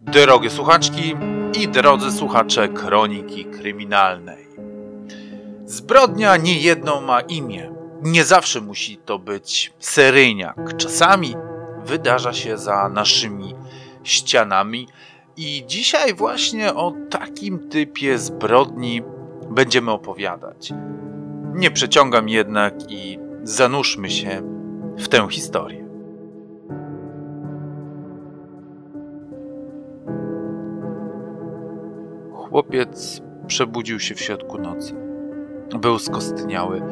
Drogie słuchaczki i drodzy słuchacze kroniki kryminalnej. Zbrodnia nie jedno ma imię. Nie zawsze musi to być seryjniak. Czasami wydarza się za naszymi ścianami. I dzisiaj właśnie o takim typie zbrodni będziemy opowiadać. Nie przeciągam jednak i zanurzmy się w tę historię. Chłopiec przebudził się w środku nocy. Był skostniały.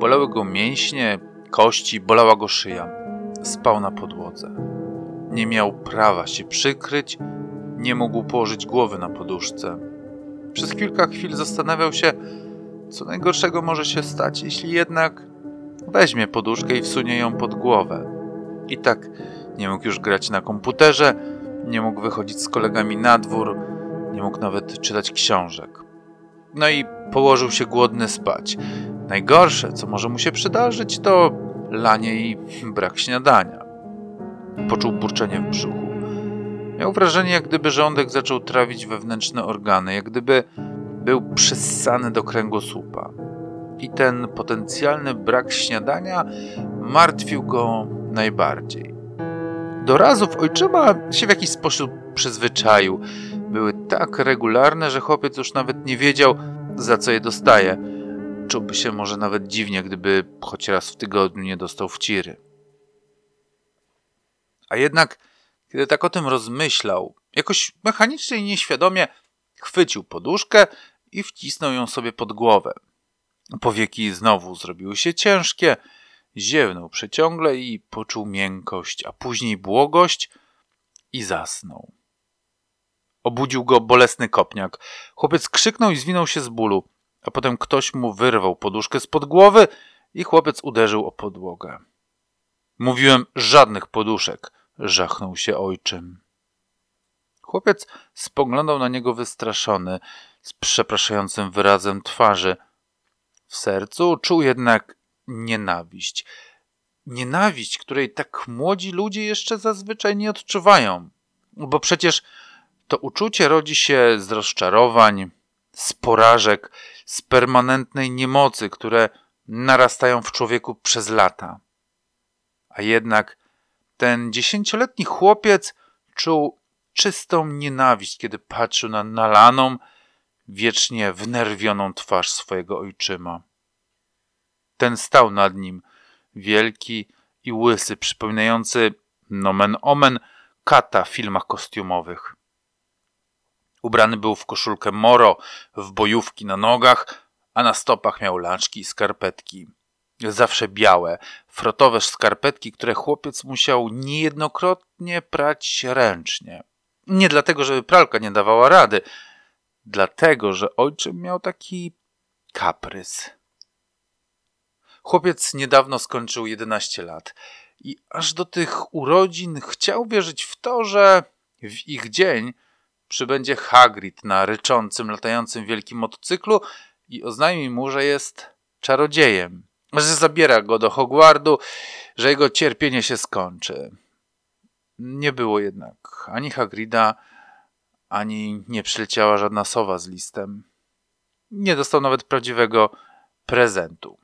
Bolały go mięśnie, kości, bolała go szyja. Spał na podłodze. Nie miał prawa się przykryć, nie mógł położyć głowy na poduszce. Przez kilka chwil zastanawiał się, co najgorszego może się stać, jeśli jednak weźmie poduszkę i wsunie ją pod głowę. I tak nie mógł już grać na komputerze, nie mógł wychodzić z kolegami na dwór, nie mógł nawet czytać książek. No i położył się głodny spać. Najgorsze, co może mu się przydarzyć, to lanie i brak śniadania. Poczuł burczenie w brzuchu. Miał wrażenie, jak gdyby żołądek zaczął trawić wewnętrzne organy, jak gdyby był przyssany do kręgosłupa. I ten potencjalny brak śniadania martwił go najbardziej. Do razów ojczyma się w jakiś sposób przyzwyczaił były tak regularne, że chłopiec już nawet nie wiedział, za co je dostaje. Czułby się może nawet dziwnie, gdyby choć raz w tygodniu nie dostał wciry. A jednak, kiedy tak o tym rozmyślał, jakoś mechanicznie i nieświadomie chwycił poduszkę i wcisnął ją sobie pod głowę. Powieki znowu zrobiły się ciężkie, ziewnął przeciągle i poczuł miękkość, a później błogość i zasnął. Obudził go bolesny kopniak. Chłopiec krzyknął i zwinął się z bólu, a potem ktoś mu wyrwał poduszkę spod głowy i chłopiec uderzył o podłogę. Mówiłem żadnych poduszek, żachnął się ojczym. Chłopiec spoglądał na niego wystraszony, z przepraszającym wyrazem twarzy. W sercu czuł jednak nienawiść. Nienawiść, której tak młodzi ludzie jeszcze zazwyczaj nie odczuwają. Bo przecież to uczucie rodzi się z rozczarowań, z porażek, z permanentnej niemocy, które narastają w człowieku przez lata. A jednak ten dziesięcioletni chłopiec czuł czystą nienawiść, kiedy patrzył na nalaną, wiecznie wnerwioną twarz swojego ojczyma. Ten stał nad nim, wielki i łysy, przypominający nomen omen kata w filmach kostiumowych. Ubrany był w koszulkę moro, w bojówki na nogach, a na stopach miał laczki i skarpetki. Zawsze białe, frotowe skarpetki, które chłopiec musiał niejednokrotnie prać ręcznie. Nie dlatego, żeby pralka nie dawała rady, dlatego, że ojczym miał taki kaprys. Chłopiec niedawno skończył 11 lat i aż do tych urodzin chciał wierzyć w to, że w ich dzień przybędzie Hagrid na ryczącym, latającym wielkim motocyklu i oznajmi mu, że jest czarodziejem, że zabiera go do Hogwardu, że jego cierpienie się skończy. Nie było jednak ani Hagrida, ani nie przyleciała żadna sowa z listem. Nie dostał nawet prawdziwego prezentu.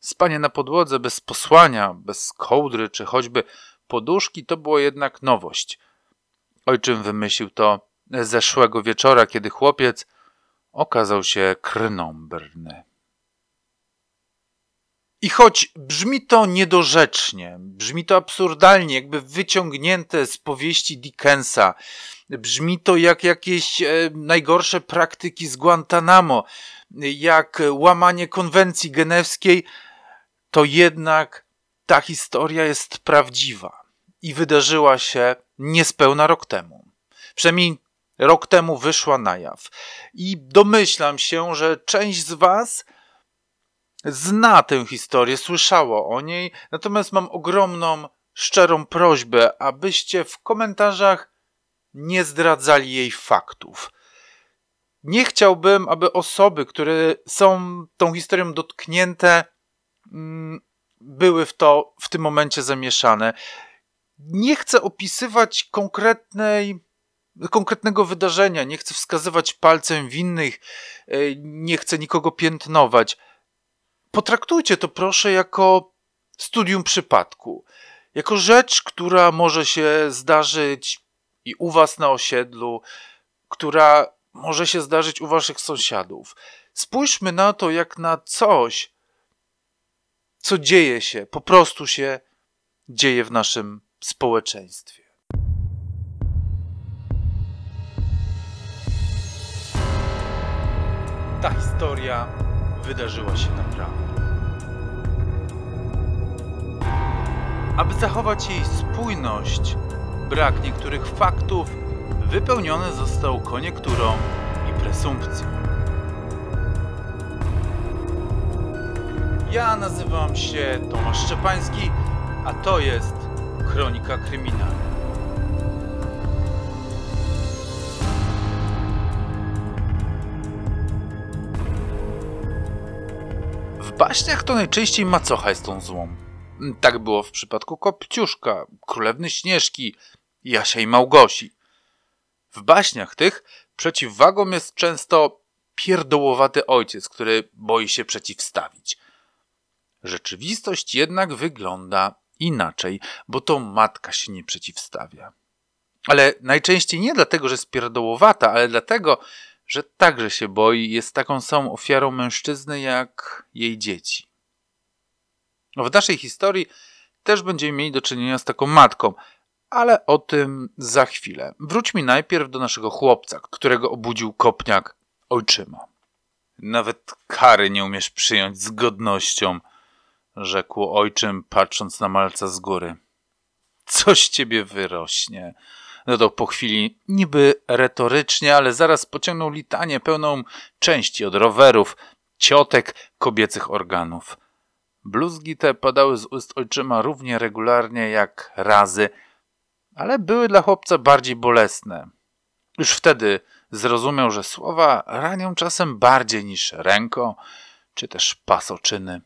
Spanie na podłodze bez posłania, bez kołdry czy choćby poduszki to było jednak nowość – Ojczym wymyślił to zeszłego wieczora, kiedy chłopiec okazał się krnąbrny. I choć brzmi to niedorzecznie, brzmi to absurdalnie, jakby wyciągnięte z powieści Dickensa, brzmi to jak jakieś e, najgorsze praktyki z Guantanamo, jak łamanie konwencji genewskiej, to jednak ta historia jest prawdziwa i wydarzyła się niespełna rok temu. Przynajmniej rok temu wyszła na jaw. I domyślam się, że część z Was zna tę historię, słyszało o niej, natomiast mam ogromną, szczerą prośbę, abyście w komentarzach nie zdradzali jej faktów. Nie chciałbym, aby osoby, które są tą historią dotknięte, mm, były w to w tym momencie zamieszane. Nie chcę opisywać konkretnej, konkretnego wydarzenia, nie chcę wskazywać palcem winnych, e, nie chcę nikogo piętnować. Potraktujcie to proszę jako studium przypadku, jako rzecz, która może się zdarzyć i u was na osiedlu, która może się zdarzyć u waszych sąsiadów. Spójrzmy na to jak na coś, co dzieje się, po prostu się dzieje w naszym społeczeństwie. Ta historia wydarzyła się naprawdę. Aby zachować jej spójność, brak niektórych faktów wypełniony został koniekturą i presumpcją. Ja nazywam się Tomasz Szczepański, a to jest Kronika Kryminalna. W baśniach to najczęściej macocha jest tą złą. Tak było w przypadku Kopciuszka, Królewny Śnieżki, Jasia i Małgosi. W baśniach tych przeciwwagą jest często pierdołowaty ojciec, który boi się przeciwstawić. Rzeczywistość jednak wygląda inaczej, bo to matka się nie przeciwstawia. Ale najczęściej nie dlatego, że jest pierdołowata, ale dlatego, że także się boi jest taką samą ofiarą mężczyzny jak jej dzieci. W naszej historii też będziemy mieli do czynienia z taką matką, ale o tym za chwilę. Wróćmy najpierw do naszego chłopca, którego obudził kopniak ojczyma. Nawet kary nie umiesz przyjąć z godnością, rzekł ojczym, patrząc na malca z góry. Coś ciebie wyrośnie. To po chwili niby retorycznie, ale zaraz pociągnął litanię pełną części od rowerów, ciotek, kobiecych organów. Bluzgi te padały z ust ojczyma równie regularnie jak razy, ale były dla chłopca bardziej bolesne. Już wtedy zrozumiał, że słowa ranią czasem bardziej niż ręko czy też pasoczyny.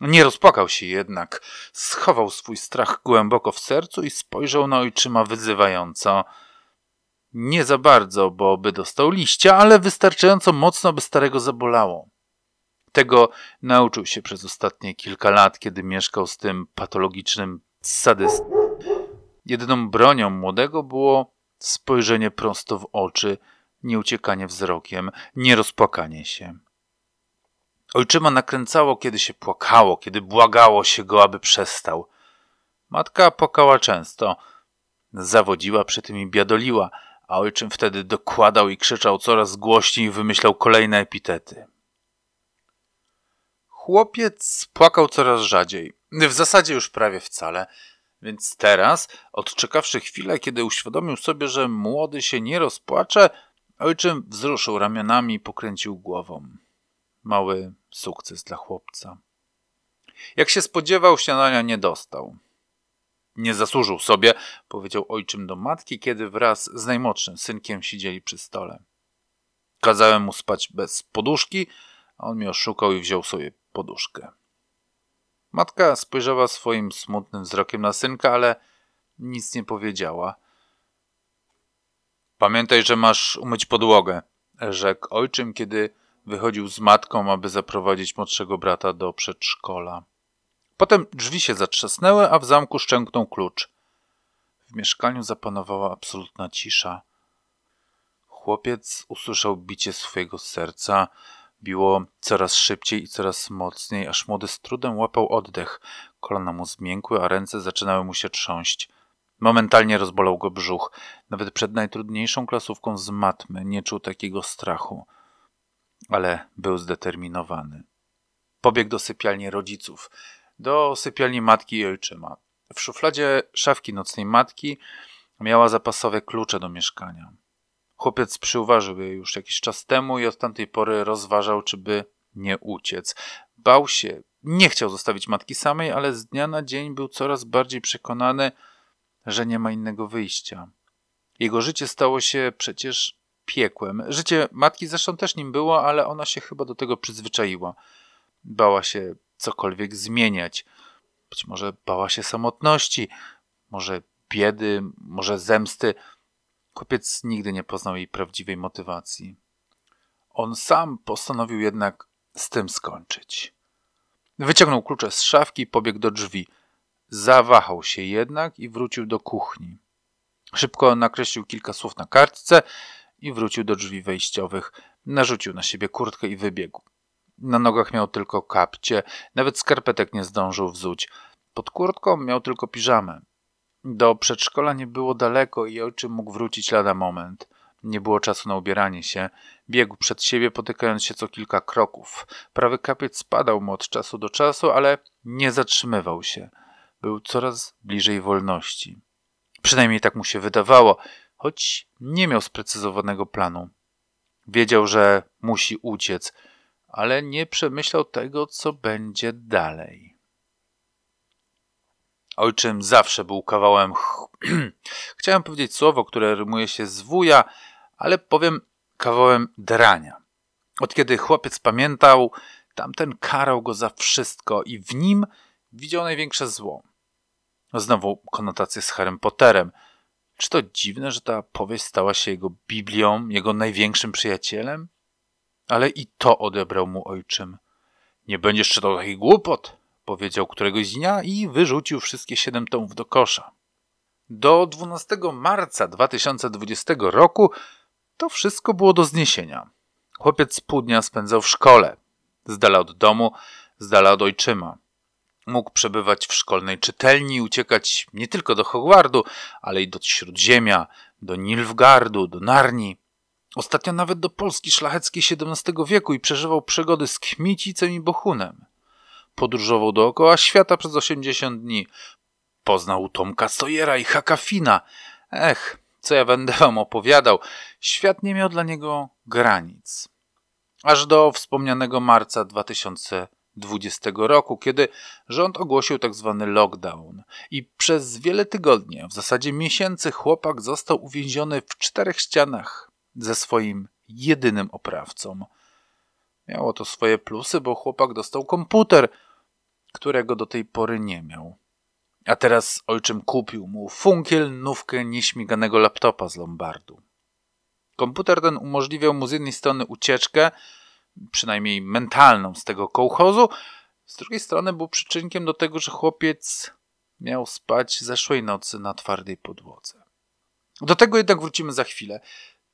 Nie rozpłakał się jednak, schował swój strach głęboko w sercu i spojrzał na ojczyma wyzywająco. Nie za bardzo, bo by dostał liścia, ale wystarczająco mocno, by starego zabolało. Tego nauczył się przez ostatnie kilka lat, kiedy mieszkał z tym patologicznym sadystą. Jedyną bronią młodego było spojrzenie prosto w oczy, nie uciekanie wzrokiem, nie rozpłakanie się. Ojczyma nakręcało, kiedy się płakało, kiedy błagało się go, aby przestał. Matka płakała często. Zawodziła przy tym i biadoliła, a ojczym wtedy dokładał i krzyczał coraz głośniej i wymyślał kolejne epitety. Chłopiec płakał coraz rzadziej. W zasadzie już prawie wcale. Więc teraz, odczekawszy chwilę, kiedy uświadomił sobie, że młody się nie rozpłacze, ojczym wzruszył ramionami i pokręcił głową. Mały sukces dla chłopca. Jak się spodziewał, śniadania nie dostał. Nie zasłużył sobie, powiedział ojczym do matki, kiedy wraz z najmłodszym synkiem siedzieli przy stole. Kazałem mu spać bez poduszki, a on mnie oszukał i wziął sobie poduszkę. Matka spojrzała swoim smutnym wzrokiem na synka, ale nic nie powiedziała. Pamiętaj, że masz umyć podłogę, rzekł ojczym, kiedy wychodził z matką, aby zaprowadzić młodszego brata do przedszkola. Potem drzwi się zatrzasnęły, a w zamku szczęknął klucz. W mieszkaniu zapanowała absolutna cisza. Chłopiec usłyszał bicie swojego serca, biło coraz szybciej i coraz mocniej, aż młody z trudem łapał oddech. Kolana mu zmiękły, a ręce zaczynały mu się trząść. Momentalnie rozbolał go brzuch. Nawet przed najtrudniejszą klasówką z matmy nie czuł takiego strachu ale był zdeterminowany. Pobiegł do sypialni rodziców, do sypialni matki i ojczyma. W szufladzie szafki nocnej matki miała zapasowe klucze do mieszkania. Chłopiec przyuważył je już jakiś czas temu i od tamtej pory rozważał, czy by nie uciec. Bał się, nie chciał zostawić matki samej, ale z dnia na dzień był coraz bardziej przekonany, że nie ma innego wyjścia. Jego życie stało się przecież piekłem. Życie matki zresztą też nim było, ale ona się chyba do tego przyzwyczaiła. Bała się cokolwiek zmieniać. Być może bała się samotności, może biedy, może zemsty. Chłopiec nigdy nie poznał jej prawdziwej motywacji. On sam postanowił jednak z tym skończyć. Wyciągnął klucze z szafki i pobiegł do drzwi. Zawahał się jednak i wrócił do kuchni. Szybko nakreślił kilka słów na kartce i wrócił do drzwi wejściowych. Narzucił na siebie kurtkę i wybiegł. Na nogach miał tylko kapcie, nawet skarpetek nie zdążył wzuć. Pod kurtką miał tylko piżamę. Do przedszkola nie było daleko i ojczym mógł wrócić lada moment. Nie było czasu na ubieranie się. Biegł przed siebie, potykając się co kilka kroków. Prawy kapiec spadał mu od czasu do czasu, ale nie zatrzymywał się. Był coraz bliżej wolności. Przynajmniej tak mu się wydawało, choć nie miał sprecyzowanego planu. Wiedział, że musi uciec, ale nie przemyślał tego, co będzie dalej. Ojczym zawsze był kawałem. Chciałem powiedzieć słowo, które rymuje się z wuja, ale powiem kawałem drania. Od kiedy chłopiec pamiętał, tamten karał go za wszystko i w nim widział największe zło. Znowu konotacje z Harrym Potterem. Czy to dziwne, że ta powieść stała się jego Biblią, jego największym przyjacielem? Ale i to odebrał mu ojczym. Nie będziesz czytał takich głupot, powiedział któregoś dnia i wyrzucił wszystkie siedem tomów do kosza. Do 12 marca 2020 roku to wszystko było do zniesienia. Chłopiec pół spędzał w szkole, z dala od domu, z dala od ojczyma. Mógł przebywać w szkolnej czytelni, uciekać nie tylko do Hogwardu, ale i do Śródziemia, do Nilfgardu, do Narni. Ostatnio nawet do Polski szlacheckiej XVII wieku i przeżywał przygody z Kmicicem i Bohunem. Podróżował dookoła świata przez 80 dni. Poznał Tomka Sojera i Hakafina. Ech, co ja będę wam opowiadał. Świat nie miał dla niego granic. Aż do wspomnianego marca 2020 roku, kiedy rząd ogłosił tzw. Tak lockdown i przez wiele tygodni, w zasadzie miesięcy, chłopak został uwięziony w czterech ścianach ze swoim jedynym oprawcą. Miało to swoje plusy, bo chłopak dostał komputer, którego do tej pory nie miał. A teraz ojczym kupił mu funkiel, nówkę nieśmiganego laptopa z Lombardu. Komputer ten umożliwiał mu z jednej strony ucieczkę, przynajmniej mentalną z tego kołchozu, z drugiej strony był przyczynkiem do tego, że chłopiec miał spać zeszłej nocy na twardej podłodze. Do tego jednak wrócimy za chwilę.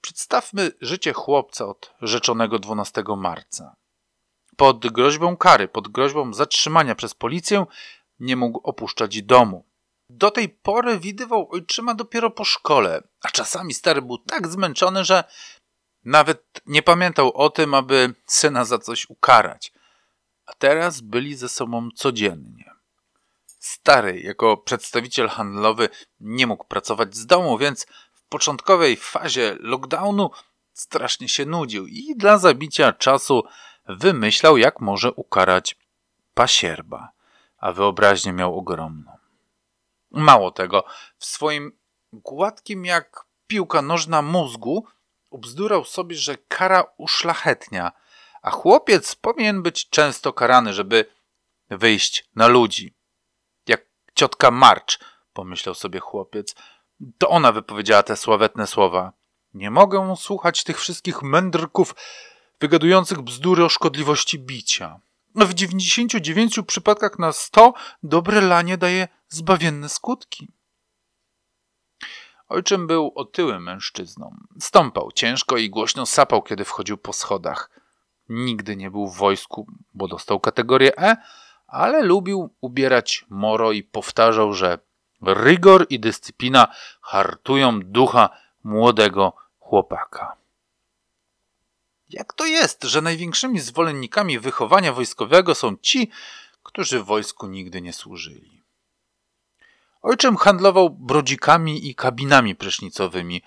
Przedstawmy życie chłopca od rzeczonego 12 marca. Pod groźbą kary, pod groźbą zatrzymania przez policję, nie mógł opuszczać domu. Do tej pory widywał ojczyma dopiero po szkole, a czasami stary był tak zmęczony, że nawet nie pamiętał o tym, aby syna za coś ukarać. A teraz byli ze sobą codziennie. Stary, jako przedstawiciel handlowy, nie mógł pracować z domu, więc w początkowej fazie lockdownu strasznie się nudził i dla zabicia czasu wymyślał, jak może ukarać pasierba a wyobraźnię miał ogromną. Mało tego, w swoim gładkim jak piłka nożna mózgu ubzdurał sobie, że kara uszlachetnia, a chłopiec powinien być często karany, żeby wyjść na ludzi. Jak ciotka Marcz, pomyślał sobie chłopiec, to ona wypowiedziała te sławetne słowa. Nie mogę słuchać tych wszystkich mędrków wygadujących bzdury o szkodliwości bicia. W 99 przypadkach na 100 dobre lanie daje zbawienne skutki. Ojczym był otyłym mężczyzną. Stąpał ciężko i głośno sapał, kiedy wchodził po schodach. Nigdy nie był w wojsku, bo dostał kategorię E, ale lubił ubierać moro i powtarzał, że rygor i dyscyplina hartują ducha młodego chłopaka. Jak to jest, że największymi zwolennikami wychowania wojskowego są ci, którzy w wojsku nigdy nie służyli? Ojczym handlował brodzikami i kabinami prysznicowymi,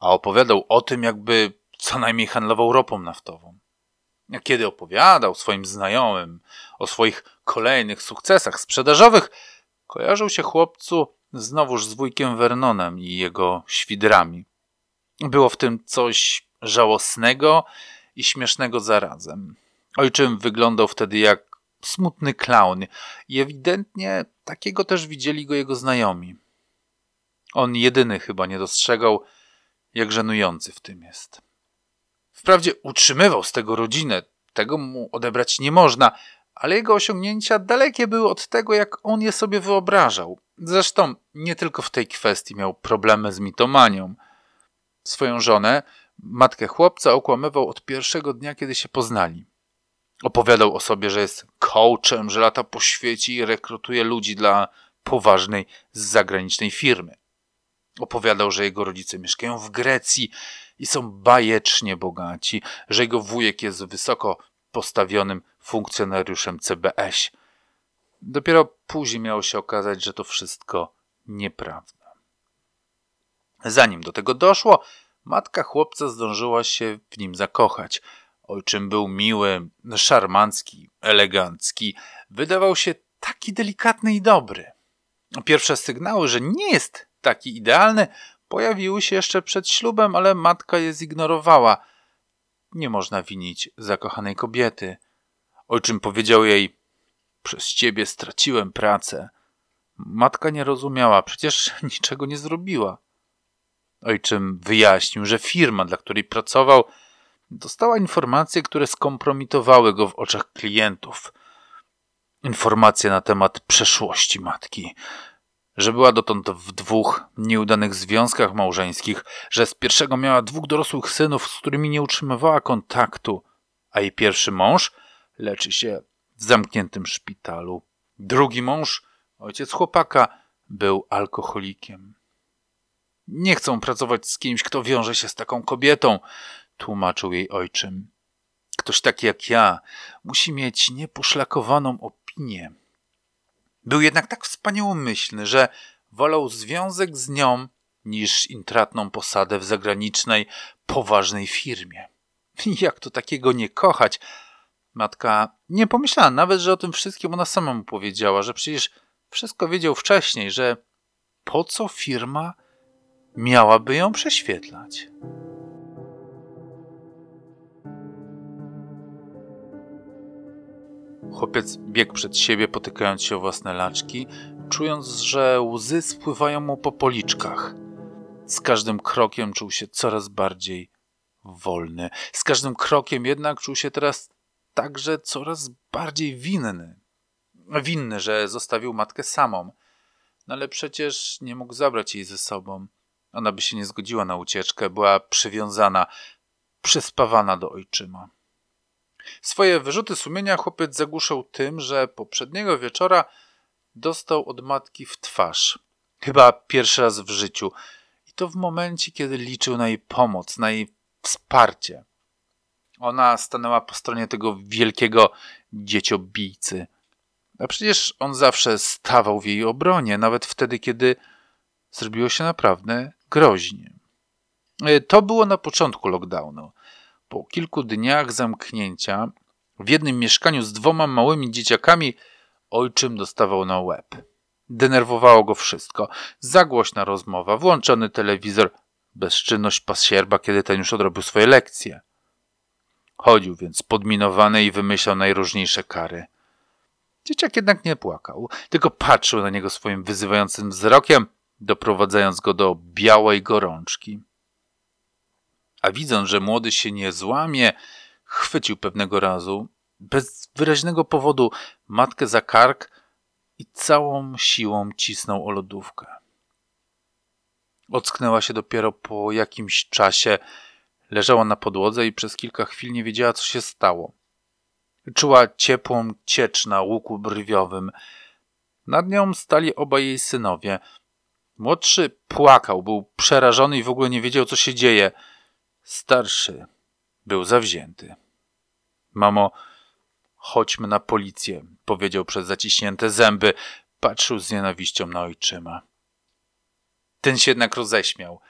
a opowiadał o tym, jakby co najmniej handlował ropą naftową. A kiedy opowiadał swoim znajomym o swoich kolejnych sukcesach sprzedażowych, kojarzył się chłopcu znowuż z wujkiem Vernonem i jego świdrami. Było w tym coś żałosnego i śmiesznego zarazem. Ojczym wyglądał wtedy jak smutny klaun i ewidentnie takiego też widzieli go jego znajomi. On jedyny chyba nie dostrzegał, jak żenujący w tym jest. Wprawdzie utrzymywał z tego rodzinę, tego mu odebrać nie można, ale jego osiągnięcia dalekie były od tego, jak on je sobie wyobrażał. Zresztą nie tylko w tej kwestii miał problemy z mitomanią. Swoją żonę, matkę chłopca, okłamywał od pierwszego dnia, kiedy się poznali. Opowiadał o sobie, że jest coachem, że lata po świecie i rekrutuje ludzi dla poważnej zagranicznej firmy. Opowiadał, że jego rodzice mieszkają w Grecji i są bajecznie bogaci, że jego wujek jest wysoko postawionym funkcjonariuszem CBS. Dopiero później miało się okazać, że to wszystko nieprawda. Zanim do tego doszło, matka chłopca zdążyła się w nim zakochać. Ojczym był miły, szarmancki, elegancki. Wydawał się taki delikatny i dobry. Pierwsze sygnały, że nie jest taki idealny, pojawiły się jeszcze przed ślubem, ale matka je zignorowała. Nie można winić zakochanej kobiety. Ojczym powiedział jej: Przez ciebie straciłem pracę. Matka nie rozumiała, przecież niczego nie zrobiła. Ojczym wyjaśnił, że firma, dla której pracował, dostała informacje, które skompromitowały go w oczach klientów. Informacje na temat przeszłości matki, że była dotąd w dwóch nieudanych związkach małżeńskich, że z pierwszego miała dwóch dorosłych synów, z którymi nie utrzymywała kontaktu, a jej pierwszy mąż leczy się w zamkniętym szpitalu. Drugi mąż, ojciec chłopaka, był alkoholikiem. Nie chcą pracować z kimś, kto wiąże się z taką kobietą, tłumaczył jej ojczym. Ktoś taki jak ja musi mieć nieposzlakowaną opinię. Był jednak tak wspaniałomyślny, że wolał związek z nią niż intratną posadę w zagranicznej, poważnej firmie. Jak to takiego nie kochać? Matka nie pomyślała nawet, że o tym wszystkim ona sama mu powiedziała, że przecież wszystko wiedział wcześniej, że po co firma miałaby ją prześwietlać. Chłopiec biegł przed siebie, potykając się o własne laczki, czując, że łzy spływają mu po policzkach. Z każdym krokiem czuł się coraz bardziej wolny. Z każdym krokiem jednak czuł się teraz także coraz bardziej winny. Winny, że zostawił matkę samą. No ale przecież nie mógł zabrać jej ze sobą. Ona by się nie zgodziła na ucieczkę, była przywiązana, przyspawana do ojczyma. Swoje wyrzuty sumienia chłopiec zagłuszał tym, że poprzedniego wieczora dostał od matki w twarz. Chyba pierwszy raz w życiu. I to w momencie, kiedy liczył na jej pomoc, na jej wsparcie. Ona stanęła po stronie tego wielkiego dzieciobijcy. A przecież on zawsze stawał w jej obronie, nawet wtedy, kiedy zrobiło się naprawdę groźnie. E, to było na początku lockdownu. Po kilku dniach zamknięcia w jednym mieszkaniu z dwoma małymi dzieciakami ojczym dostawał na łeb. Denerwowało go wszystko. Zagłośna rozmowa, włączony telewizor, bezczynność pasierba, kiedy ten już odrobił swoje lekcje. Chodził więc podminowany i wymyślał najróżniejsze kary. Dzieciak jednak nie płakał, tylko patrzył na niego swoim wyzywającym wzrokiem, doprowadzając go do białej gorączki a widząc, że młody się nie złamie, chwycił pewnego razu, bez wyraźnego powodu, matkę za kark i całą siłą cisnął o lodówkę. Ocknęła się dopiero po jakimś czasie, leżała na podłodze i przez kilka chwil nie wiedziała, co się stało. Czuła ciepłą ciecz na łuku brwiowym. Nad nią stali obaj jej synowie. Młodszy płakał, był przerażony i w ogóle nie wiedział, co się dzieje – Starszy był zawzięty. Mamo, chodźmy na policję, powiedział przez zaciśnięte zęby. Patrzył z nienawiścią na ojczyma. Ten się jednak roześmiał.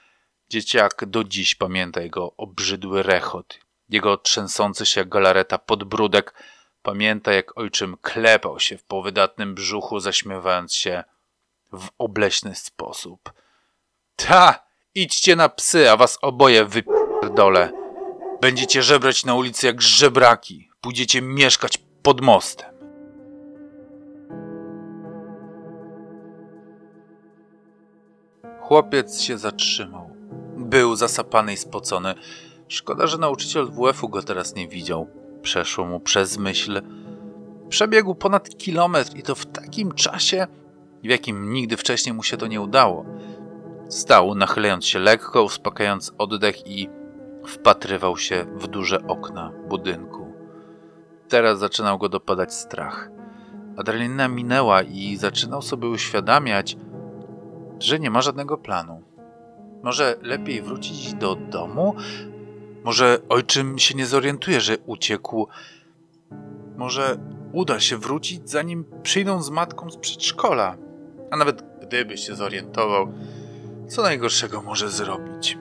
Dzieciak do dziś pamięta jego obrzydły rechot, jego trzęsący się jak galareta podbródek. Pamięta, jak ojczym klepał się w powydatnym brzuchu, zaśmiewając się w obleśny sposób. Ta! Idźcie na psy, a was oboje wyp pierdolę. Będziecie żebrać na ulicy jak żebraki. Pójdziecie mieszkać pod mostem. Chłopiec się zatrzymał. Był zasapany i spocony. Szkoda, że nauczyciel WF-u go teraz nie widział. Przeszło mu przez myśl. Przebiegł ponad kilometr i to w takim czasie, w jakim nigdy wcześniej mu się to nie udało. Stał, nachylając się lekko, uspokajając oddech i wpatrywał się w duże okna budynku. Teraz zaczynał go dopadać strach. Adrenalina minęła i zaczynał sobie uświadamiać, że nie ma żadnego planu. Może lepiej wrócić do domu? Może ojczym się nie zorientuje, że uciekł? Może uda się wrócić, zanim przyjdą z matką z przedszkola? A nawet gdyby się zorientował, co najgorszego może zrobić?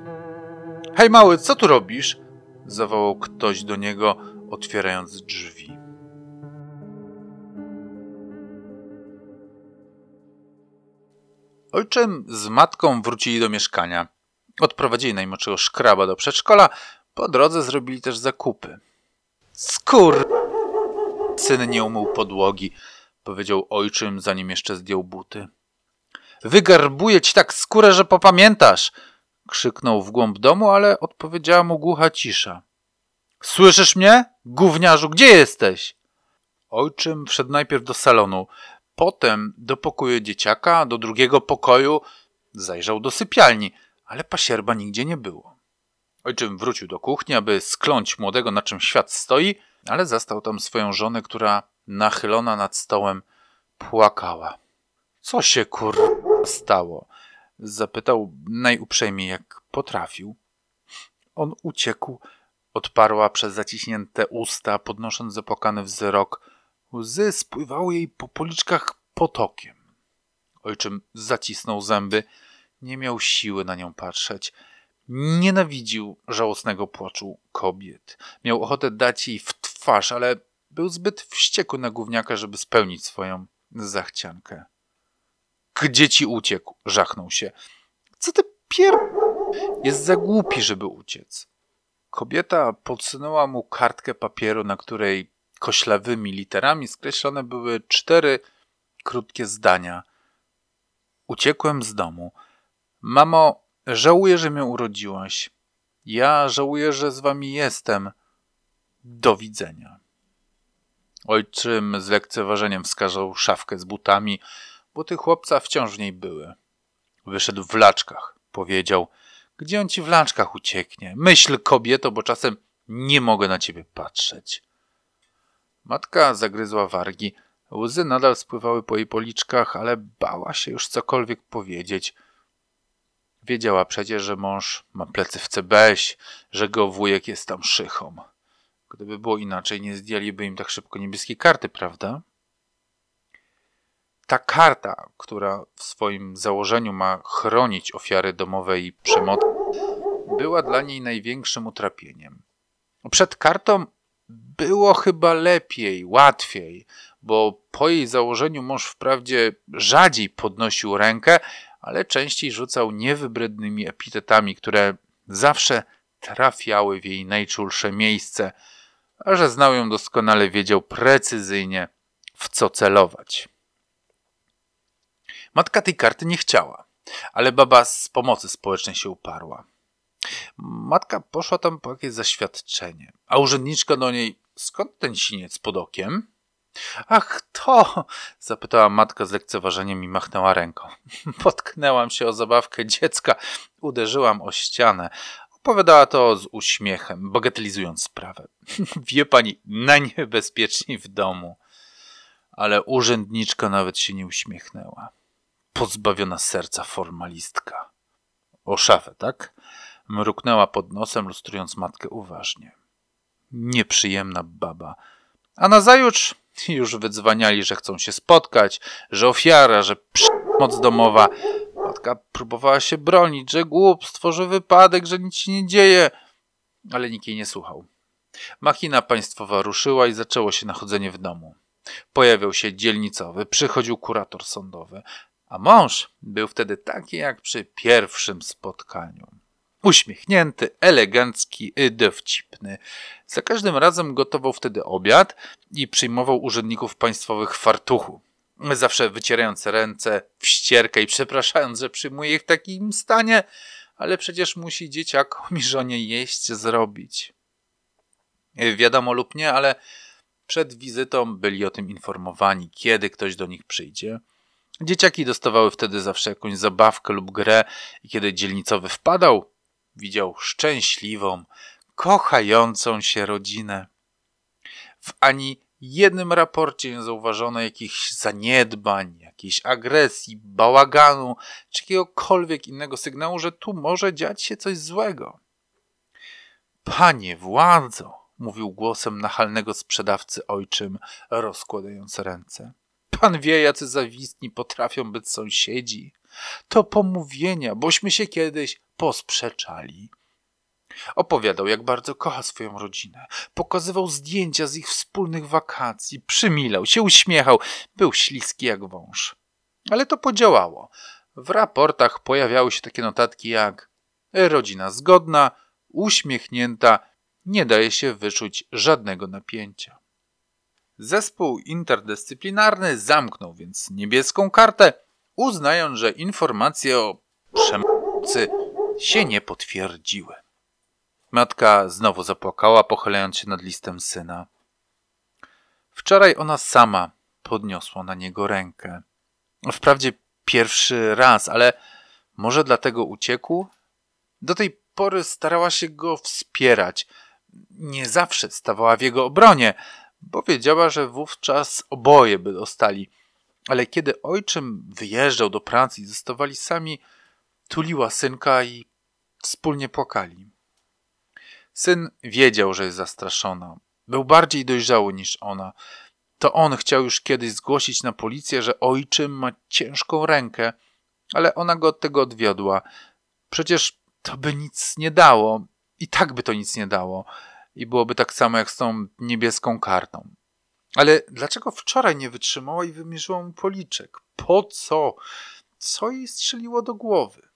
Hej mały, co tu robisz? zawołał ktoś do niego, otwierając drzwi. Ojczym z matką wrócili do mieszkania. Odprowadzili najmłodszego szkraba do przedszkola, po drodze zrobili też zakupy. Skór! Syn nie umył podłogi, powiedział ojczym, zanim jeszcze zdjął buty. Wygarbuję ci tak skórę, że popamiętasz! Krzyknął w głąb domu, ale odpowiedziała mu głucha cisza. Słyszysz mnie? Gówniarzu, gdzie jesteś? Ojczym wszedł najpierw do salonu, potem do pokoju dzieciaka, do drugiego pokoju, zajrzał do sypialni, ale pasierba nigdzie nie było. Ojczym wrócił do kuchni, aby skląć młodego, na czym świat stoi, ale zastał tam swoją żonę, która nachylona nad stołem płakała. Co się kur... stało? Zapytał najuprzejmiej, jak potrafił. On uciekł, odparła przez zaciśnięte usta, podnosząc zapłakany wzrok. Łzy spływały jej po policzkach potokiem. Ojczym zacisnął zęby, nie miał siły na nią patrzeć. Nienawidził żałosnego płaczu kobiet. Miał ochotę dać jej w twarz, ale był zbyt wściekły na gówniaka, żeby spełnić swoją zachciankę. Gdzie ci uciekł? Żachnął się. Co ty pier... Jest za głupi, żeby uciec. Kobieta podsunęła mu kartkę papieru, na której koślawymi literami skreślone były cztery krótkie zdania. Uciekłem z domu. Mamo, żałuję, że mnie urodziłaś. Ja żałuję, że z wami jestem. Do widzenia. Ojczym z lekceważeniem wskazał szafkę z butami, Buty chłopca wciąż w niej były. Wyszedł w laczkach. Powiedział, gdzie on ci w laczkach ucieknie? Myśl, kobieto, bo czasem nie mogę na ciebie patrzeć. Matka zagryzła wargi. Łzy nadal spływały po jej policzkach, ale bała się już cokolwiek powiedzieć. Wiedziała przecież, że mąż ma plecy w CBS, że go wujek jest tam szychą. Gdyby było inaczej, nie zdjęliby im tak szybko niebieskiej karty, prawda? Ta karta, która w swoim założeniu ma chronić ofiary domowej przemocy, była dla niej największym utrapieniem. Przed kartą było chyba lepiej, łatwiej, bo po jej założeniu mąż wprawdzie rzadziej podnosił rękę, ale częściej rzucał niewybrednymi epitetami, które zawsze trafiały w jej najczulsze miejsce, a że znał ją doskonale, wiedział precyzyjnie, w co celować. Matka tej karty nie chciała, ale baba z pomocy społecznej się uparła. Matka poszła tam po jakieś zaświadczenie, a urzędniczka do niej, skąd ten siniec pod okiem? Ach, to! zapytała matka z lekceważeniem i machnęła ręką. Potknęłam się o zabawkę dziecka, uderzyłam o ścianę. Opowiadała to z uśmiechem, bagatelizując sprawę. Wie pani, najniebezpieczniej w domu. Ale urzędniczka nawet się nie uśmiechnęła pozbawiona serca formalistka. O szafę, tak? Mruknęła pod nosem, lustrując matkę uważnie. Nieprzyjemna baba. A nazajutrz już wydzwaniali, że chcą się spotkać, że ofiara, że przemoc domowa. Matka próbowała się bronić, że głupstwo, że wypadek, że nic się nie dzieje, ale nikt jej nie słuchał. Machina państwowa ruszyła i zaczęło się nachodzenie w domu. Pojawiał się dzielnicowy, przychodził kurator sądowy. A mąż był wtedy taki jak przy pierwszym spotkaniu. Uśmiechnięty, elegancki, dowcipny. Za każdym razem gotował wtedy obiad i przyjmował urzędników państwowych w fartuchu. zawsze wycierając ręce w ścierkę i przepraszając, że przyjmuje ich w takim stanie, ale przecież musi dzieciakom i żonie jeść zrobić. Wiadomo lub nie, ale przed wizytą byli o tym informowani, kiedy ktoś do nich przyjdzie. Dzieciaki dostawały wtedy zawsze jakąś zabawkę lub grę i kiedy dzielnicowy wpadał, widział szczęśliwą, kochającą się rodzinę. W ani jednym raporcie nie zauważono jakichś zaniedbań, jakiejś agresji, bałaganu czy jakiegokolwiek innego sygnału, że tu może dziać się coś złego. Panie władzo, mówił głosem nachalnego sprzedawcy ojczym, rozkładając ręce. Pan wie, jacy zawistni potrafią być sąsiedzi. To pomówienia, bośmy się kiedyś posprzeczali. Opowiadał, jak bardzo kocha swoją rodzinę. Pokazywał zdjęcia z ich wspólnych wakacji, przymilał się, uśmiechał, był śliski jak wąż. Ale to podziałało. W raportach pojawiały się takie notatki jak rodzina zgodna, uśmiechnięta, nie daje się wyczuć żadnego napięcia. Zespół interdyscyplinarny zamknął więc niebieską kartę, uznając, że informacje o przemocy się nie potwierdziły. Matka znowu zapłakała, pochylając się nad listem syna. Wczoraj ona sama podniosła na niego rękę. Wprawdzie pierwszy raz, ale może dlatego uciekł? Do tej pory starała się go wspierać. Nie zawsze stawała w jego obronie, bo wiedziała, że wówczas oboje by dostali. Ale kiedy ojczym wyjeżdżał do pracy i zostawali sami, tuliła synka i wspólnie płakali. Syn wiedział, że jest zastraszona. Był bardziej dojrzały niż ona. To on chciał już kiedyś zgłosić na policję, że ojczym ma ciężką rękę, ale ona go od tego odwiodła. Przecież to by nic nie dało. I tak by to nic nie dało. I byłoby tak samo jak z tą niebieską kartą. Ale dlaczego wczoraj nie wytrzymała i wymierzyła mu policzek? Po co? Co jej strzeliło do głowy?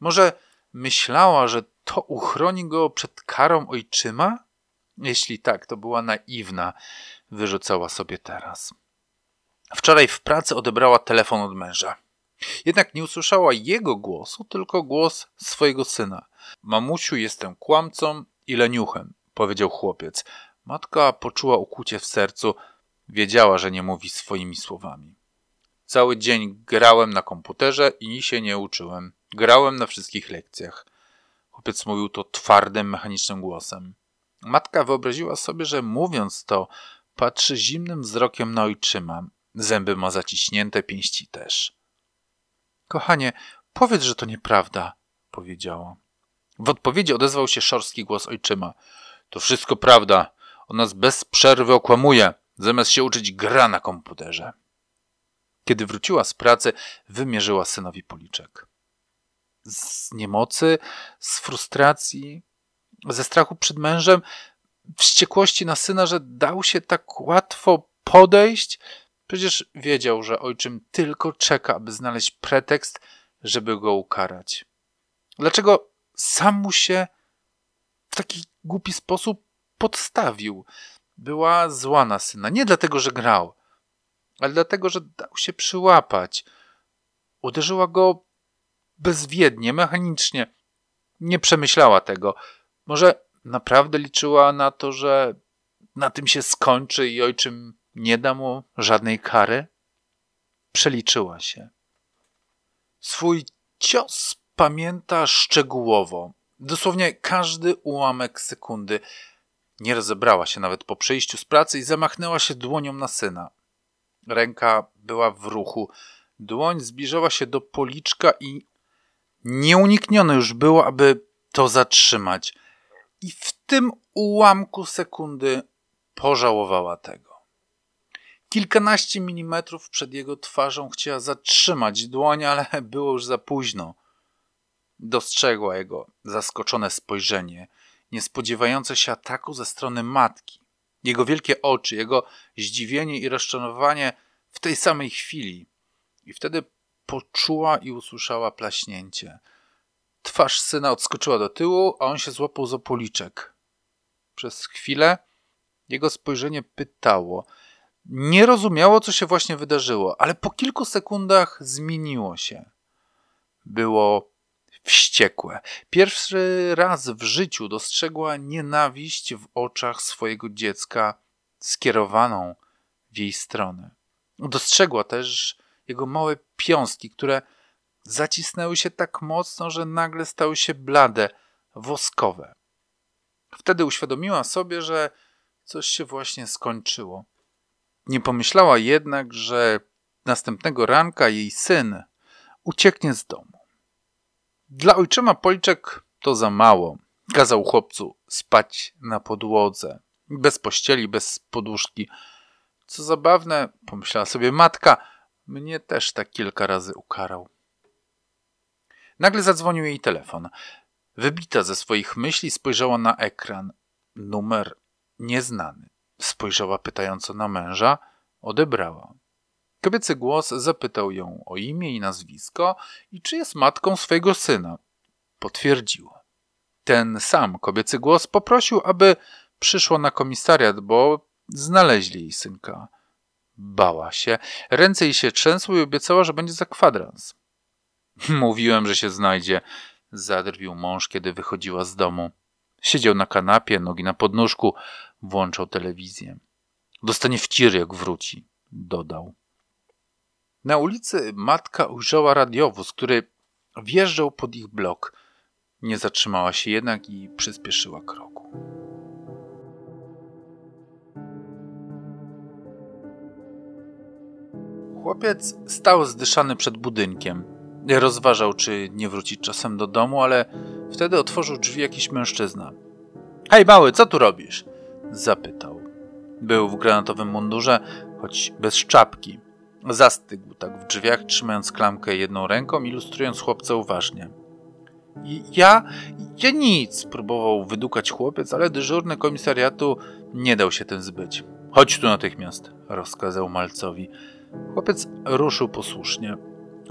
Może myślała, że to uchroni go przed karą ojczyma? Jeśli tak, to była naiwna, wyrzucała sobie teraz. Wczoraj w pracy odebrała telefon od męża. Jednak nie usłyszała jego głosu, tylko głos swojego syna. Mamusiu, jestem kłamcą i leniuchem, powiedział chłopiec. Matka poczuła ukłucie w sercu, wiedziała, że nie mówi swoimi słowami. Cały dzień grałem na komputerze i się nie uczyłem. Grałem na wszystkich lekcjach. Chłopiec mówił to twardym, mechanicznym głosem. Matka wyobraziła sobie, że mówiąc to, patrzy zimnym wzrokiem na ojczyma. Zęby ma zaciśnięte, pięści też. Kochanie, powiedz, że to nieprawda, powiedziała. W odpowiedzi odezwał się szorstki głos ojczyma. To wszystko prawda. On nas bez przerwy okłamuje. Zamiast się uczyć, gra na komputerze. Kiedy wróciła z pracy, wymierzyła synowi policzek z niemocy, z frustracji, ze strachu przed mężem, wściekłości na syna, że dał się tak łatwo podejść. Przecież wiedział, że ojczym tylko czeka, aby znaleźć pretekst, żeby go ukarać. Dlaczego sam mu się w taki głupi sposób podstawił? Była zła na syna. Nie dlatego, że grał, ale dlatego, że dał się przyłapać. Uderzyła go bezwiednie, mechanicznie. Nie przemyślała tego. Może naprawdę liczyła na to, że na tym się skończy i ojczym nie da mu żadnej kary? Przeliczyła się. Swój cios pamięta szczegółowo. Dosłownie każdy ułamek sekundy. Nie rozebrała się nawet po przyjściu z pracy i zamachnęła się dłonią na syna. Ręka była w ruchu. Dłoń zbliżała się do policzka i Nieuniknione już było, aby to zatrzymać. I w tym ułamku sekundy pożałowała tego. Kilkanaście milimetrów przed jego twarzą chciała zatrzymać dłoń, ale było już za późno. Dostrzegła jego zaskoczone spojrzenie, niespodziewające się ataku ze strony matki. Jego wielkie oczy, jego zdziwienie i rozczarowanie w tej samej chwili. I wtedy poczuła i usłyszała plaśnięcie. Twarz syna odskoczyła do tyłu, a on się złapał za policzek. Przez chwilę jego spojrzenie pytało. Nie rozumiało, co się właśnie wydarzyło, ale po kilku sekundach zmieniło się. Było wściekłe. Pierwszy raz w życiu dostrzegła nienawiść w oczach swojego dziecka skierowaną w jej stronę. Dostrzegła też jego małe piąstki, które zacisnęły się tak mocno, że nagle stały się blade, woskowe. Wtedy uświadomiła sobie, że coś się właśnie skończyło. Nie pomyślała jednak, że następnego ranka jej syn ucieknie z domu. Dla ojczyma policzek to za mało. Kazał chłopcu spać na podłodze, bez pościeli, bez poduszki. Co zabawne, pomyślała sobie matka, mnie też tak kilka razy ukarał. Nagle zadzwonił jej telefon. Wybita ze swoich myśli spojrzała na ekran. Numer nieznany. Spojrzała pytająco na męża, odebrała. Kobiecy głos zapytał ją o imię i nazwisko i czy jest matką swojego syna. Potwierdziła. Ten sam kobiecy głos poprosił, aby przyszło na komisariat, bo znaleźli jej synka. Bała się, ręce jej się trzęsły i obiecała, że będzie za kwadrans. Mówiłem, że się znajdzie, zadrwił mąż, kiedy wychodziła z domu. Siedział na kanapie, nogi na podnóżku, włączał telewizję. Dostanie wciry, jak wróci, dodał. Na ulicy matka ujrzała radiowóz, który wjeżdżał pod ich blok. Nie zatrzymała się jednak i przyspieszyła kroku. Chłopiec stał zdyszany przed budynkiem. Rozważał, czy nie wrócić czasem do domu, ale wtedy otworzył drzwi jakiś mężczyzna. Hej, mały, co tu robisz? Zapytał. Był w granatowym mundurze, choć bez czapki. Zastygł tak w drzwiach, trzymając klamkę jedną ręką, ilustrując chłopca uważnie. Ja, ja nic, próbował wydukać chłopiec, ale dyżurny komisariatu nie dał się tym zbyć. Chodź tu natychmiast, rozkazał malcowi. Chłopiec ruszył posłusznie.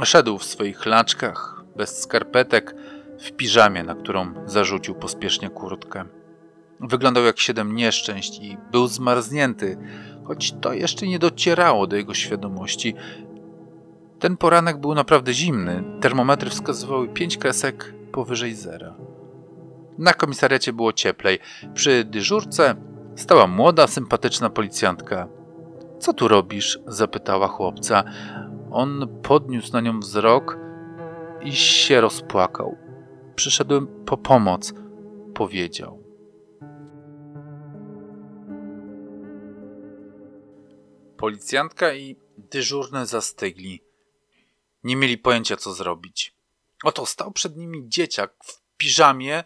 Szedł w swoich laczkach, bez skarpetek, w piżamie, na którą zarzucił pospiesznie kurtkę. Wyglądał jak siedem nieszczęść i był zmarznięty, choć to jeszcze nie docierało do jego świadomości. Ten poranek był naprawdę zimny. Termometry wskazywały pięć kresek powyżej zera. Na komisariacie było cieplej. Przy dyżurce stała młoda, sympatyczna policjantka. Co tu robisz? zapytała chłopca. On podniósł na nią wzrok i się rozpłakał. Przyszedłem po pomoc, powiedział. Policjantka i dyżurne zastygli. Nie mieli pojęcia, co zrobić. Oto stał przed nimi dzieciak w piżamie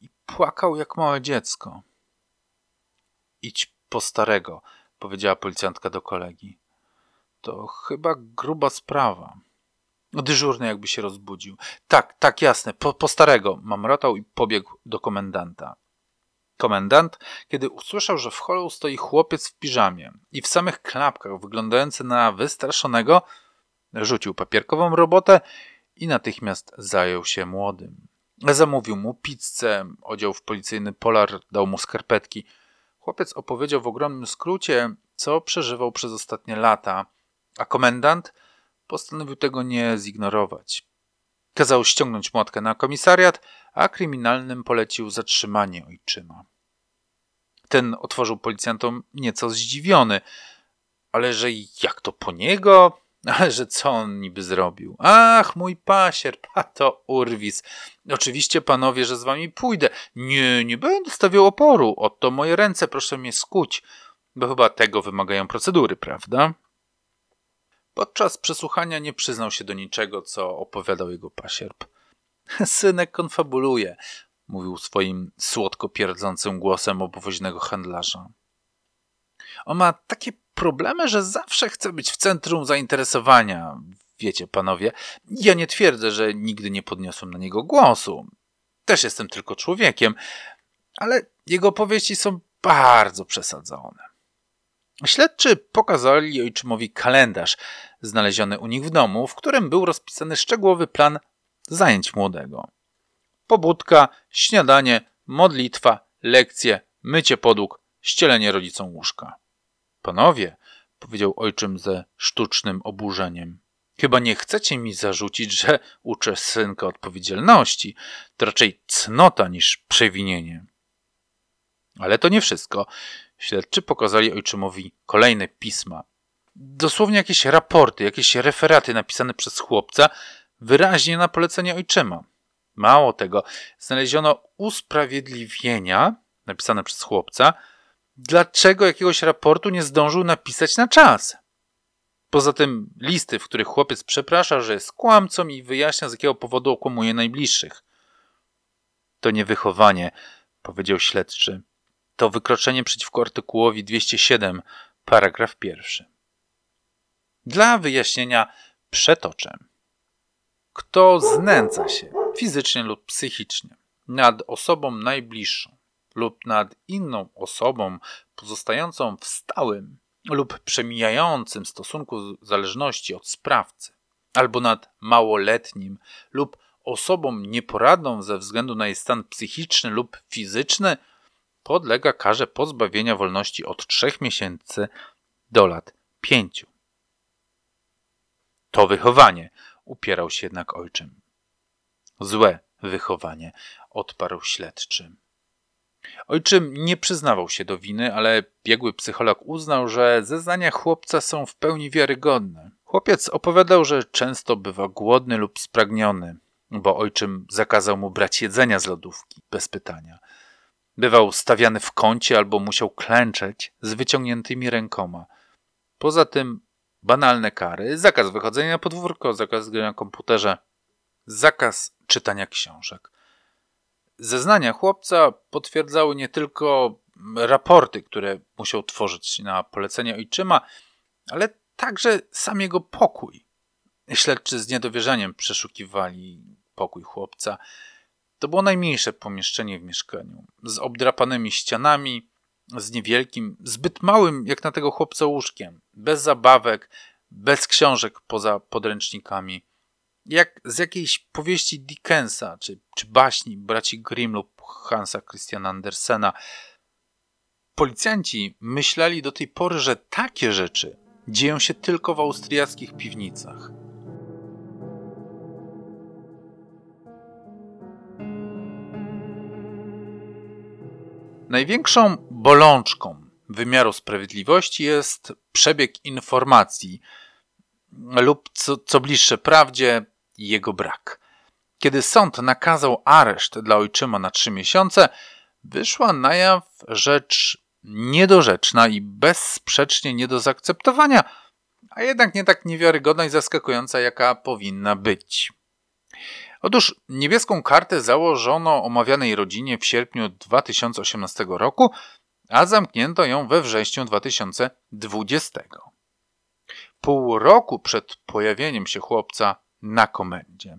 i płakał jak małe dziecko. Idź po starego, powiedziała policjantka do kolegi. To chyba gruba sprawa. Dyżurny jakby się rozbudził. Tak, tak, jasne, po, po starego, mamrotał i pobiegł do komendanta. Komendant, kiedy usłyszał, że w holu stoi chłopiec w piżamie i w samych klapkach wyglądający na wystraszonego, rzucił papierkową robotę i natychmiast zajął się młodym. Zamówił mu pizzę, odział w policyjny polar, dał mu skarpetki. Chłopiec opowiedział w ogromnym skrócie, co przeżywał przez ostatnie lata, a komendant postanowił tego nie zignorować. Kazał ściągnąć młotkę na komisariat, a kryminalnym polecił zatrzymanie ojczyma. Ten otworzył policjantom nieco zdziwiony, ale że jak to po niego? Ale że co on niby zrobił? Ach, mój pasierb, a to urwis. Oczywiście, panowie, że z wami pójdę. Nie, nie będę stawiał oporu. Oto moje ręce, proszę mnie skuć, bo chyba tego wymagają procedury, prawda? Podczas przesłuchania nie przyznał się do niczego, co opowiadał jego pasierb. Synek konfabuluje, mówił swoim słodko pierdzącym głosem obowoźnego handlarza. On ma takie problemy, że zawsze chce być w centrum zainteresowania. Wiecie, panowie, ja nie twierdzę, że nigdy nie podniosłem na niego głosu. Też jestem tylko człowiekiem, ale jego opowieści są bardzo przesadzone. Śledczy pokazali ojczymowi kalendarz znaleziony u nich w domu, w którym był rozpisany szczegółowy plan zajęć młodego. Pobudka, śniadanie, modlitwa, lekcje, mycie podłóg, ścielenie rodzicom łóżka. Panowie, powiedział ojczym ze sztucznym oburzeniem. Chyba nie chcecie mi zarzucić, że uczę synka odpowiedzialności. To raczej cnota niż przewinienie. Ale to nie wszystko. Śledczy pokazali ojczymowi kolejne pisma. Dosłownie jakieś raporty, jakieś referaty napisane przez chłopca, wyraźnie na polecenie ojczyma. Mało tego, znaleziono usprawiedliwienia napisane przez chłopca, dlaczego jakiegoś raportu nie zdążył napisać na czas. Poza tym listy, w których chłopiec przeprasza, że jest kłamcą i wyjaśnia, z jakiego powodu okłamuje najbliższych. To nie wychowanie, powiedział śledczy. To wykroczenie przeciwko artykułowi 207, paragraf pierwszy. Dla wyjaśnienia przetoczę. Kto znęca się fizycznie lub psychicznie nad osobą najbliższą lub nad inną osobą pozostającą w stałym lub przemijającym stosunku zależności od sprawcy, albo nad małoletnim lub osobą nieporadną ze względu na jej stan psychiczny lub fizyczny, podlega karze pozbawienia wolności od 3 miesięcy do lat 5. To wychowanie, upierał się jednak ojczym. Złe wychowanie, odparł śledczy. Ojczym nie przyznawał się do winy, ale biegły psycholog uznał, że zeznania chłopca są w pełni wiarygodne. Chłopiec opowiadał, że często bywa głodny lub spragniony, bo ojczym zakazał mu brać jedzenia z lodówki bez pytania. Bywał stawiany w kącie albo musiał klęczeć z wyciągniętymi rękoma. Poza tym banalne kary, zakaz wychodzenia na podwórko, zakaz gry na komputerze, zakaz czytania książek. Zeznania chłopca potwierdzały nie tylko raporty, które musiał tworzyć na polecenie ojczyma, ale także sam jego pokój. Śledczy z niedowierzaniem przeszukiwali pokój chłopca. To było najmniejsze pomieszczenie w mieszkaniu, z obdrapanymi ścianami, z niewielkim, zbyt małym jak na tego chłopca łóżkiem, bez zabawek, bez książek poza podręcznikami jak z jakiejś powieści Dickensa, czy, czy baśni braci Grimm lub Hansa Christiana Andersena. Policjanci myśleli do tej pory, że takie rzeczy dzieją się tylko w austriackich piwnicach. Największą bolączką wymiaru sprawiedliwości jest przebieg informacji lub co, co bliższe prawdzie, jego brak. Kiedy sąd nakazał areszt dla ojczyma na trzy miesiące, wyszła na jaw rzecz niedorzeczna i bezsprzecznie nie do zaakceptowania, a jednak nie tak niewiarygodna i zaskakująca, jaka powinna być. Otóż niebieską kartę założono omawianej rodzinie w sierpniu 2018 roku, a zamknięto ją we wrześniu 2020. Pół roku przed pojawieniem się chłopca na komendzie.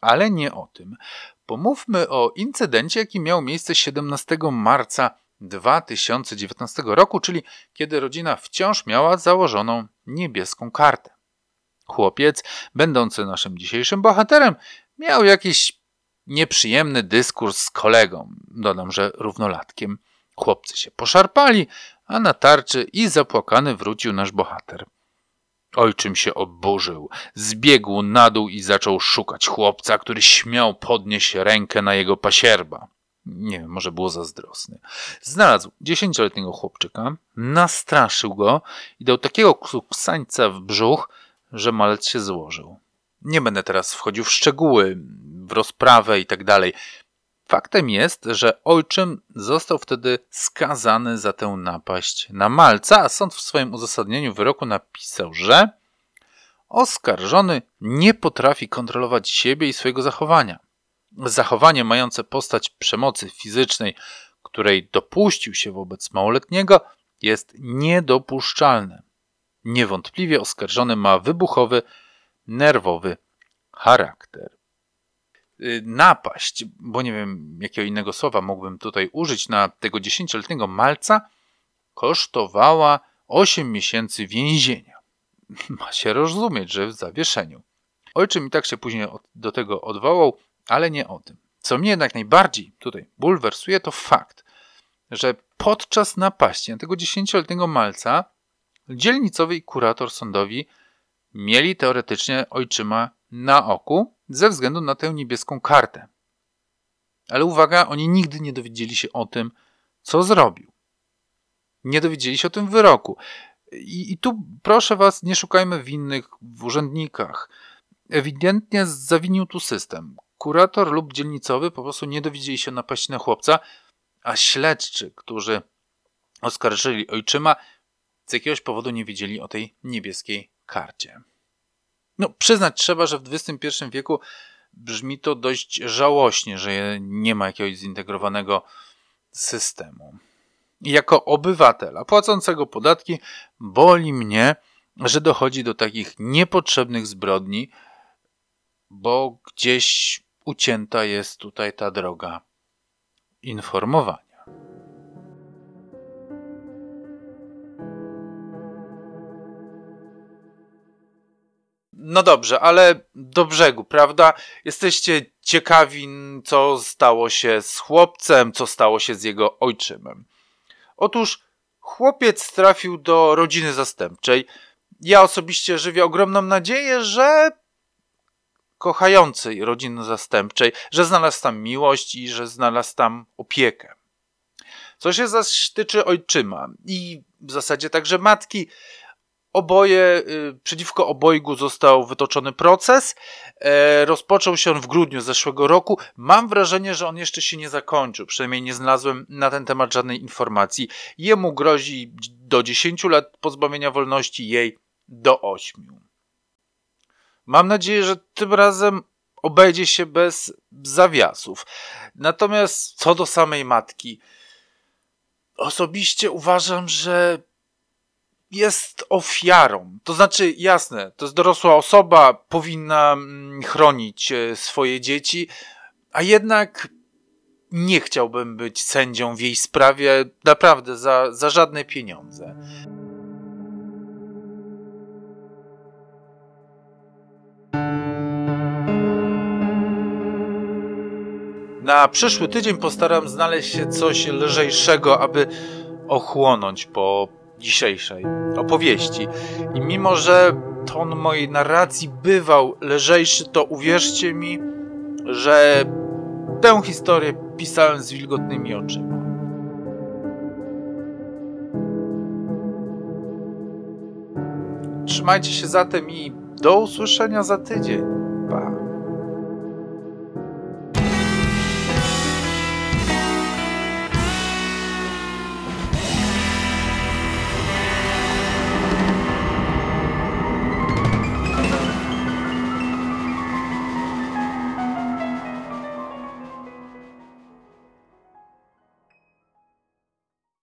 Ale nie o tym. Pomówmy o incydencie, jaki miał miejsce 17 marca 2019 roku, czyli kiedy rodzina wciąż miała założoną niebieską kartę. Chłopiec, będący naszym dzisiejszym bohaterem, miał jakiś nieprzyjemny dyskurs z kolegą, dodam, że równolatkiem. Chłopcy się poszarpali, a na tarczy i zapłakany wrócił nasz bohater. Ojczym się oburzył, zbiegł na dół i zaczął szukać chłopca, który śmiał podnieść rękę na jego pasierba. Nie wiem, może było zazdrosny. Znalazł dziesięcioletniego chłopczyka, nastraszył go i dał takiego ksańca w brzuch, że malec się złożył. Nie będę teraz wchodził w szczegóły, w rozprawę i tak dalej. Faktem jest, że ojczym został wtedy skazany za tę napaść na Malca, a sąd w swoim uzasadnieniu wyroku napisał, że oskarżony nie potrafi kontrolować siebie i swojego zachowania. Zachowanie mające postać przemocy fizycznej, której dopuścił się wobec małoletniego, jest niedopuszczalne. Niewątpliwie oskarżony ma wybuchowy, nerwowy charakter. Y, napaść, bo nie wiem jakiego innego słowa mógłbym tutaj użyć, na tego dziesięcioletniego malca kosztowała 8 miesięcy więzienia. Ma się rozumieć, że w zawieszeniu. Ojczym i tak się później do tego odwołał, ale nie o tym. Co mnie jednak najbardziej tutaj bulwersuje, to fakt, że podczas napaści na tego dziesięcioletniego malca dzielnicowy kurator sądowi mieli teoretycznie ojczyma na oku ze względu na tę niebieską kartę. Ale uwaga, oni nigdy nie dowiedzieli się o tym, co zrobił. Nie dowiedzieli się o tym wyroku. I, I, tu proszę was, nie szukajmy winnych w urzędnikach. Ewidentnie zawinił tu system. Kurator lub dzielnicowy po prostu nie dowiedzieli się napaść na chłopca, a śledczy, którzy oskarżyli ojczyma, z jakiegoś powodu nie wiedzieli o tej niebieskiej karcie. No, przyznać trzeba, że w XXI wieku brzmi to dość żałośnie, że nie ma jakiegoś zintegrowanego systemu. Jako obywatela płacącego podatki boli mnie, że dochodzi do takich niepotrzebnych zbrodni, bo gdzieś ucięta jest tutaj ta droga informowania. No dobrze, ale do brzegu, prawda? Jesteście ciekawi, co stało się z chłopcem, co stało się z jego ojczymem. Otóż chłopiec trafił do rodziny zastępczej. Ja osobiście żywię ogromną nadzieję, że kochającej rodziny zastępczej, że znalazł tam miłość i że znalazł tam opiekę. Co się zaś tyczy ojczyma i w zasadzie także matki, Oboje, y, przeciwko obojgu został wytoczony proces. E, rozpoczął się on w grudniu zeszłego roku. Mam wrażenie, że on jeszcze się nie zakończył. Przynajmniej nie znalazłem na ten temat żadnej informacji. Jemu grozi do 10 lat pozbawienia wolności, jej do 8. Mam nadzieję, że tym razem obejdzie się bez zawiasów. Natomiast co do samej matki, osobiście uważam, że jest ofiarą. To znaczy, jasne, to jest dorosła osoba, powinna mm, chronić e, swoje dzieci, a jednak nie chciałbym być sędzią w jej sprawie naprawdę za, za żadne pieniądze. Na przyszły tydzień postaram znaleźć się coś lżejszego, aby ochłonąć po dzisiejszej opowieści. I mimo, że ton mojej narracji bywał lżejszy, to uwierzcie mi, że tę historię pisałem z wilgotnymi oczyma. Trzymajcie się zatem i do usłyszenia za tydzień.